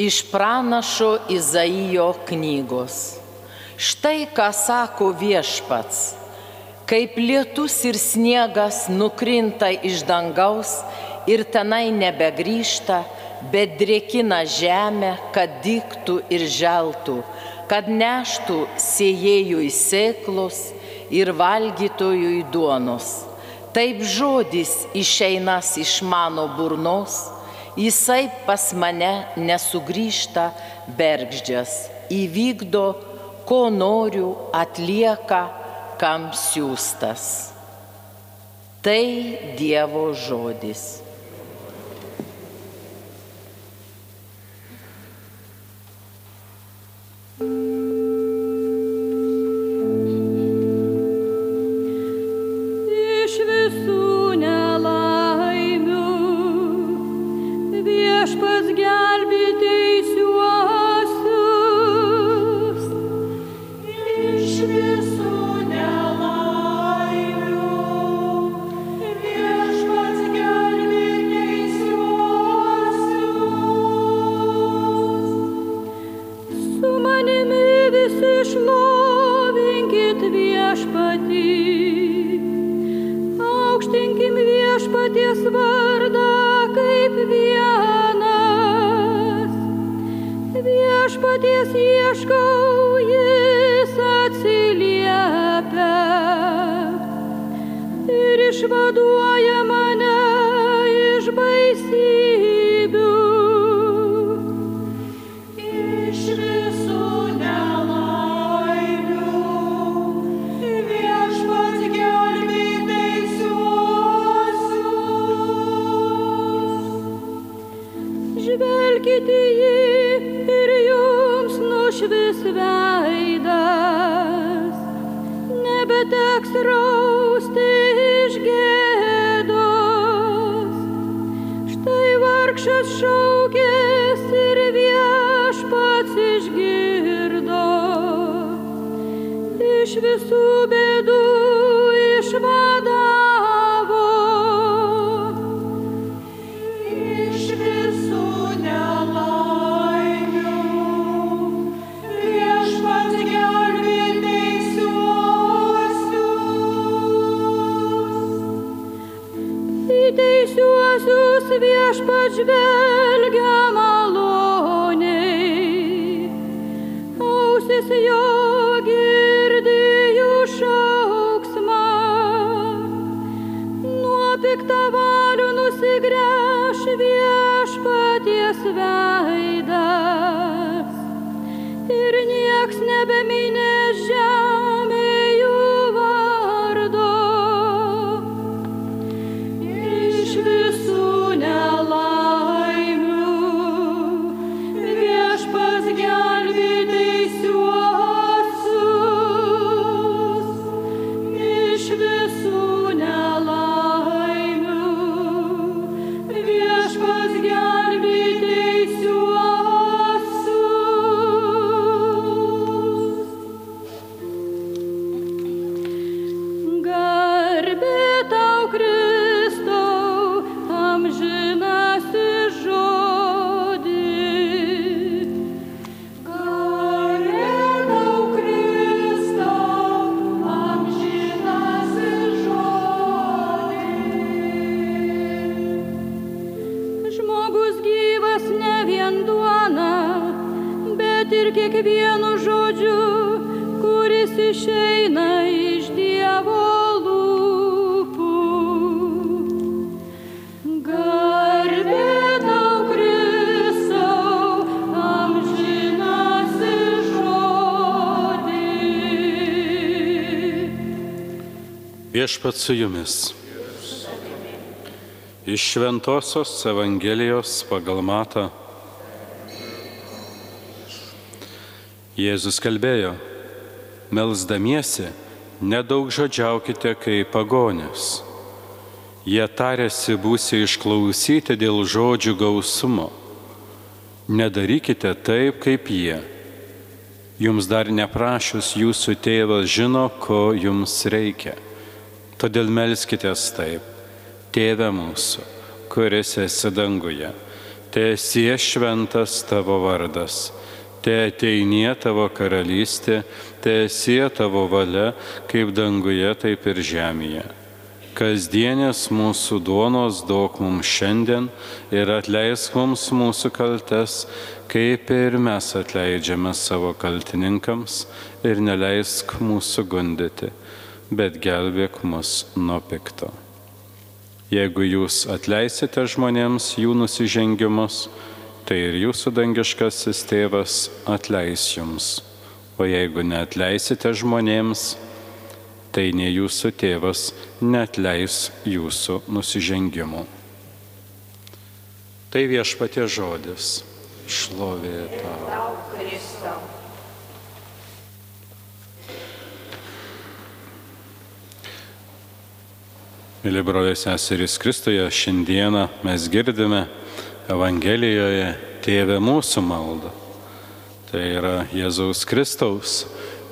Iš pranašo Izaijo knygos. Štai ką sako viešpats. Kaip lietus ir sniegas nukrinta iš dangaus ir tenai nebegrįžta, bet drėkina žemę, kad diktų ir želtų, kad neštų siejėjui sėklos ir valgytojui duonos. Taip žodis išeinas iš mano burnos, jisai pas mane nesugrįžta bergždžias, įvykdo, ko noriu, atlieka, kam siūstas. Tai Dievo žodis. Viešpatį. Aukštinkim viešpaties vardą kaip vienas. Viešpaties ieškau, viešpats žvelgia maloniai, ausis jo girdi jų šauksmą. Nuo piktavalių nusigręš viešpaties veidas ir nieks nebeminė žodžiu, kuris išeina iš Dievo lūpų. Garbė. Viešpat su jumis. Iš Šventojios Evangelijos pagal Matą. Jėzus kalbėjo, melzdamiesi, nedaug žodžiaukite kaip pagonės. Jie tarėsi būsi išklausyti dėl žodžių gausumo. Nedarykite taip, kaip jie. Jums dar neprašius jūsų tėvas žino, ko jums reikia. Todėl melskitės taip. Tėve mūsų, kuris esi danguje, te esie šventas tavo vardas, te ateinie tavo karalystė, te esie tavo valia, kaip danguje, taip ir žemėje. Kasdienės mūsų duonos daug mums šiandien ir atleisk mums mūsų kaltes, kaip ir mes atleidžiame savo kaltininkams ir neleisk mūsų gundyti, bet gelbėk mus nuo pikto. Jeigu jūs atleisite žmonėms jų nusižengimus, tai ir jūsų dangiškasis tėvas atleis jums. O jeigu neatleisite žmonėms, tai ne jūsų tėvas neatleis jūsų nusižengimų. Tai viešpatie žodis. Šlovė tau. Mėly broliai seserys Kristuje, šiandieną mes girdime Evangelijoje Tėvė mūsų maldą. Tai yra Jėzaus Kristaus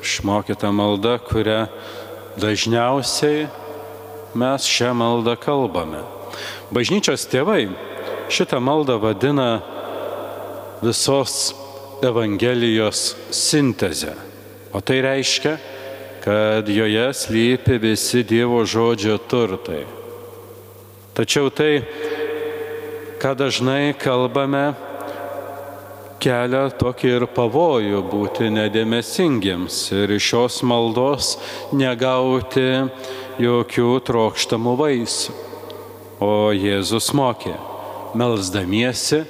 išmokyta malda, kurią dažniausiai mes šią maldą kalbame. Bažnyčios tėvai šitą maldą vadina visos Evangelijos sintezę. O tai reiškia, kad joje slypi visi Dievo žodžio turtai. Tačiau tai, ką dažnai kalbame, kelia tokį ir pavojų būti nedėmesingiems ir iš šios maldos negauti jokių trokštamų vaisių. O Jėzus mokė, melzdamiesi,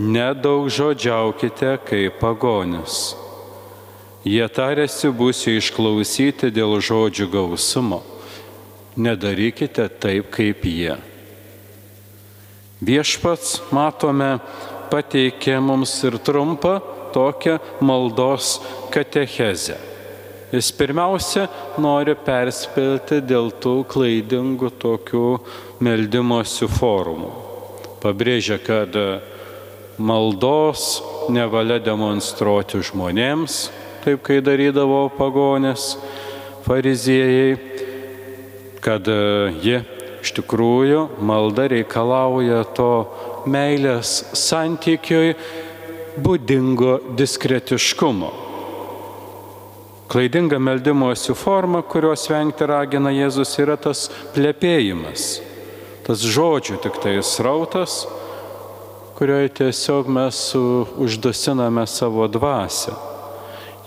nedaug žodžiaukite kaip pagonis Jie tarėsi būsiu išklausyti dėl žodžių gausumo. Nedarykite taip kaip jie. Viešpats, matome, pateikė mums ir trumpą tokią maldos katechezę. Jis pirmiausia nori perspėti dėl tų klaidingų tokių meldimosi formų. Pabrėžia, kad maldos nevalia demonstruoti žmonėms, taip kai darydavo pagonės fariziejai, kad ji iš tikrųjų malda reikalauja to meilės santykiui būdingo diskretiškumo. Klaidinga meldimuose forma, kurios vengti ragina Jėzus, yra tas plėpėjimas, tas žodžių tik tai srautas, kurioje tiesiog mes uždusiname savo dvasę.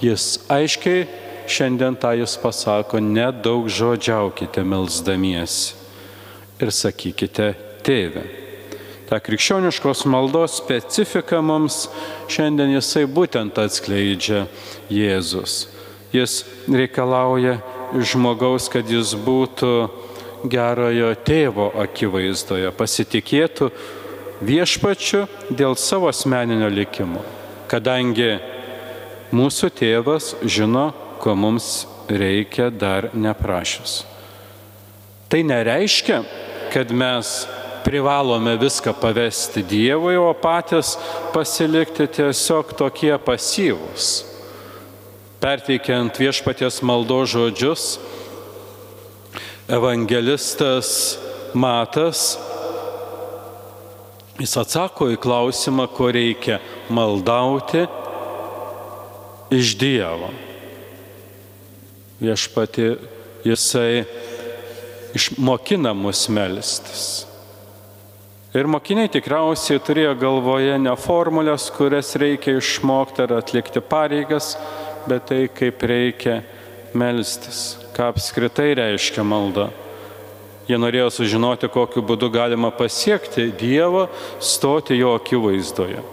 Jis aiškiai šiandien tą jūs pasako, nedaug žodžiaukite melzdamiesi ir sakykite tėvę. Ta krikščioniškos maldos specifika mums šiandien jisai būtent atskleidžia Jėzus. Jis reikalauja iš žmogaus, kad jis būtų gerojo tėvo akivaizdoje, pasitikėtų viešpačiu dėl savo asmeninio likimo, kadangi Mūsų tėvas žino, ko mums reikia dar neprašęs. Tai nereiškia, kad mes privalome viską pavesti Dievui, o patys pasilikti tiesiog tokie pasyvūs. Perteikiant viešpaties maldo žodžius, evangelistas Matas, jis atsako į klausimą, ko reikia maldauti iš Dievo. Viešpati jisai išmokina mus melstis. Ir mokiniai tikriausiai turėjo galvoje ne formulės, kurias reikia išmokti ar atlikti pareigas, bet tai kaip reikia melstis, ką apskritai reiškia malda. Jie norėjo sužinoti, kokiu būdu galima pasiekti Dievą, stoti jo akivaizdoje.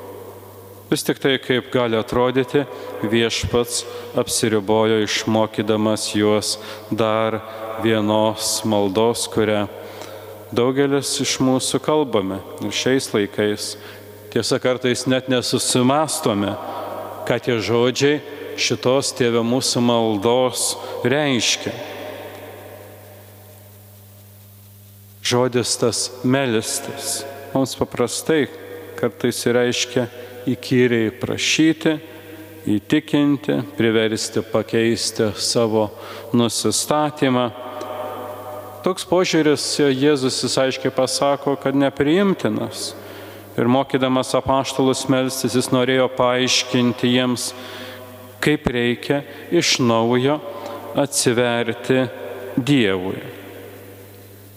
Vis tik tai, kaip gali atrodyti, viešpats apsiribojo išmokydamas juos dar vienos maldos, kurią daugelis iš mūsų kalbame ir šiais laikais. Tiesa, kartais net nesusimastome, ką tie žodžiai šitos tėvė mūsų maldos reiškia. Žodis tas melistas mums paprastai kartais reiškia įkyriai prašyti, įtikinti, priversti pakeisti savo nusistatymą. Toks požiūris Jėzus jis aiškiai pasako, kad nepriimtinas. Ir mokydamas apaštalus melstis, jis norėjo paaiškinti jiems, kaip reikia iš naujo atsiverti Dievui.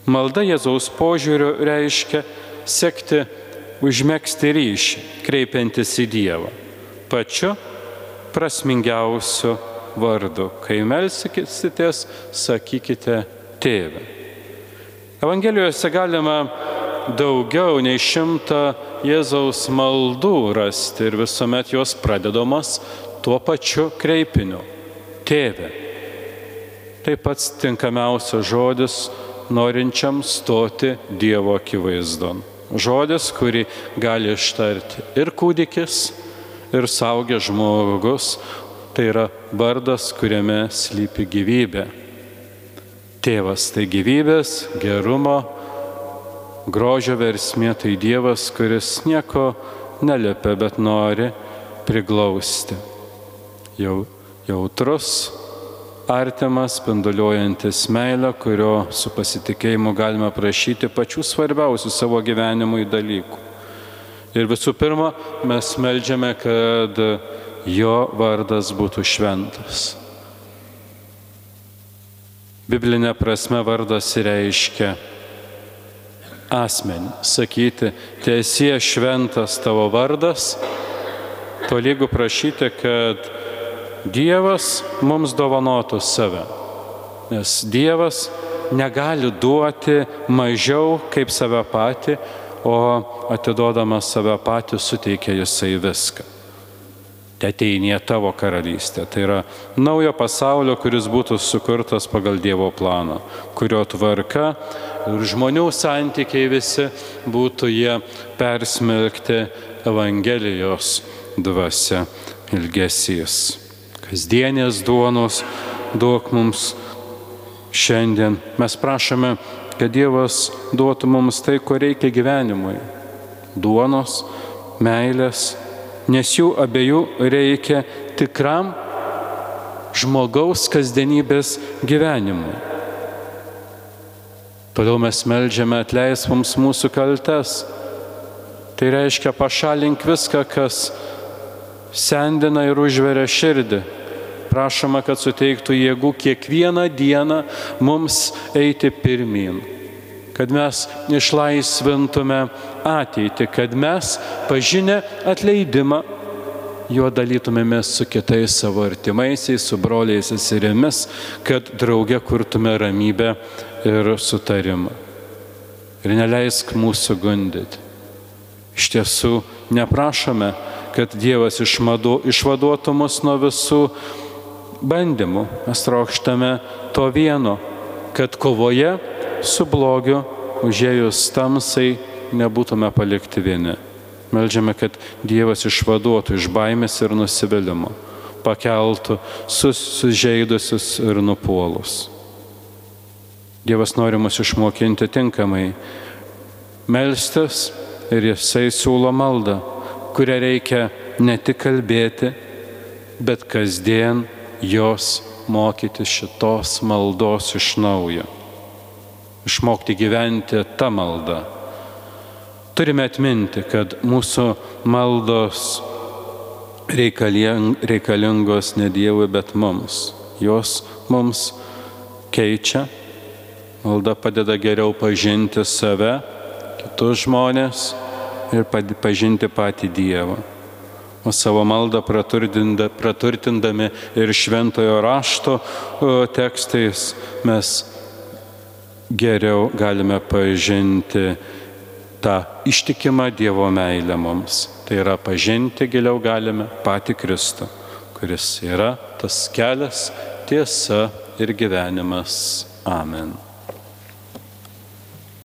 Malda Jėzaus požiūriu reiškia sekti, užmėgsti ryšį, kreipiantis į Dievą. Pačiu prasmingiausiu vardu. Kai melsitės, sakykite tėvę. Evangelijose galima daugiau nei šimtą Jėzaus maldų rasti ir visuomet jos pradedamos tuo pačiu kreipiniu - tėve. Tai pats tinkamiausias žodis norinčiam stoti Dievo akivaizdon. Žodis, kurį gali ištarti ir kūdikis, ir saugęs žmogus, tai yra vardas, kuriame slypi gyvybė. Tėvas tai gyvybės, gerumo, grožio versmė tai Dievas, kuris nieko neliepia, bet nori priglausti. Jau, jautrus, artimas, spinduliuojantis meilę, kurio su pasitikėjimu galime prašyti pačių svarbiausių savo gyvenimui dalykų. Ir visų pirma, mes melžiame, kad jo vardas būtų šventas. Biblinė prasme vardas reiškia asmenį. Sakyti, tiesie šventas tavo vardas, tolygų prašyti, kad Dievas mums dovanotų save. Nes Dievas negali duoti mažiau kaip save patį, o atiduodamas save patį suteikia jisai viską. Te ateinė tavo karalystė. Tai yra naujo pasaulio, kuris būtų sukurtas pagal Dievo planą, kurio tvarka ir žmonių santykiai visi būtų jie persmelkti Evangelijos dvasia ilgesys. Kasdienės duonos duok mums šiandien. Mes prašome, kad Dievas duotų mums tai, ko reikia gyvenimui. Duonos, meilės, nes jų abiejų reikia tikram žmogaus kasdienybės gyvenimui. Todėl mes melžiame atleis mums mūsų kaltes. Tai reiškia pašalink viską, kas sendina ir užveria širdį. Prašoma, kad suteiktų jėgų kiekvieną dieną mums eiti pirmin. Kad mes išlaisvintume ateitį, kad mes pažinę atleidimą juo dalytumėmės su kitais savo artimaisiais, su broliais ir seserimis, kad drauge kurtume ramybę ir sutarimą. Ir neleisk mūsų gundyti. Iš tiesų, neprašome, kad Dievas išmadu, išvaduotų mus nuo visų bandymų. Mes trokštame to vieno, kad kovoje su blogiu užėjus tamsai nebūtume palikti vieni. Meldžiame, kad Dievas išvaduotų iš baimės ir nusivylimų, pakeltų susižeidusius ir nupuolus. Dievas nori mus išmokinti tinkamai melstis ir jisai siūlo maldą, kurią reikia ne tik kalbėti, bet kasdien jos mokyti šitos maldos iš naujo. Išmokti gyventi tą maldą. Turime atminti, kad mūsų maldos reikalingos ne Dievui, bet mums. Jos mums keičia Malda padeda geriau pažinti save, kitus žmonės ir pažinti patį Dievą. O savo maldą praturtindami ir šventojo rašto tekstais mes geriau galime pažinti tą ištikimą Dievo meilę mums. Tai yra pažinti giliau galime patį Kristų, kuris yra tas kelias, tiesa ir gyvenimas. Amen.